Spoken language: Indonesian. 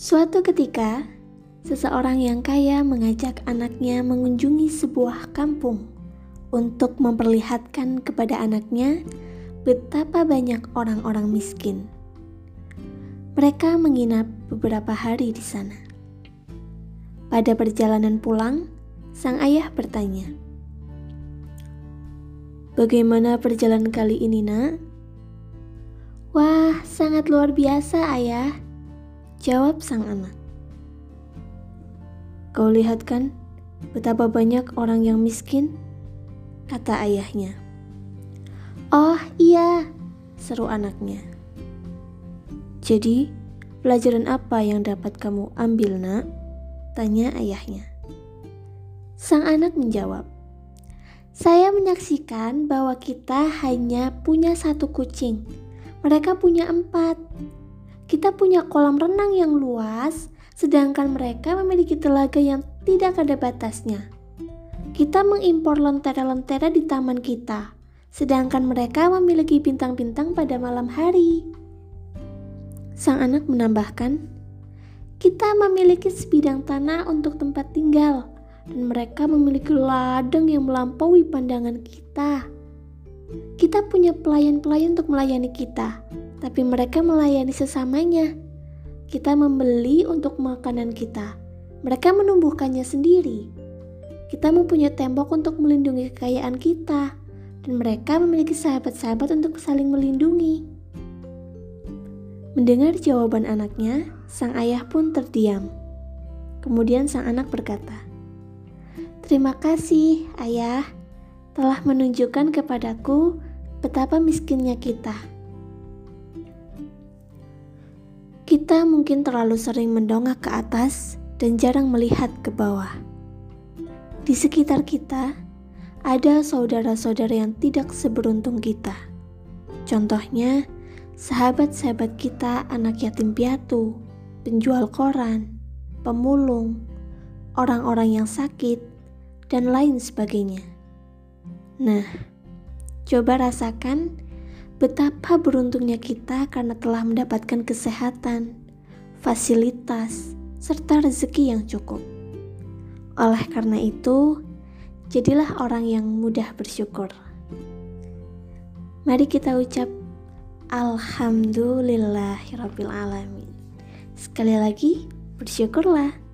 Suatu ketika, seseorang yang kaya mengajak anaknya mengunjungi sebuah kampung untuk memperlihatkan kepada anaknya betapa banyak orang-orang miskin. Mereka menginap beberapa hari di sana. Pada perjalanan pulang, sang ayah bertanya, "Bagaimana perjalanan kali ini, Nak?" "Wah, sangat luar biasa, Ayah," jawab sang anak. "Kau lihat kan betapa banyak orang yang miskin?" kata ayahnya. "Oh, iya," seru anaknya. "Jadi, pelajaran apa yang dapat kamu ambil, Nak?" Tanya ayahnya. Sang anak menjawab, "Saya menyaksikan bahwa kita hanya punya satu kucing. Mereka punya empat. Kita punya kolam renang yang luas, sedangkan mereka memiliki telaga yang tidak ada batasnya. Kita mengimpor lentera-lentera di taman kita, sedangkan mereka memiliki bintang-bintang pada malam hari." Sang anak menambahkan, kita memiliki sebidang tanah untuk tempat tinggal, dan mereka memiliki ladang yang melampaui pandangan kita. Kita punya pelayan-pelayan untuk melayani kita, tapi mereka melayani sesamanya. Kita membeli untuk makanan kita, mereka menumbuhkannya sendiri. Kita mempunyai tembok untuk melindungi kekayaan kita, dan mereka memiliki sahabat-sahabat untuk saling melindungi. Mendengar jawaban anaknya, sang ayah pun terdiam. Kemudian sang anak berkata, "Terima kasih, Ayah, telah menunjukkan kepadaku betapa miskinnya kita." Kita mungkin terlalu sering mendongak ke atas dan jarang melihat ke bawah. Di sekitar kita ada saudara-saudara yang tidak seberuntung kita. Contohnya, Sahabat-sahabat kita anak yatim piatu, penjual koran, pemulung, orang-orang yang sakit, dan lain sebagainya. Nah, coba rasakan betapa beruntungnya kita karena telah mendapatkan kesehatan, fasilitas, serta rezeki yang cukup. Oleh karena itu, jadilah orang yang mudah bersyukur. Mari kita ucap Alhamdulillahirrabbilalamin Sekali lagi, bersyukurlah.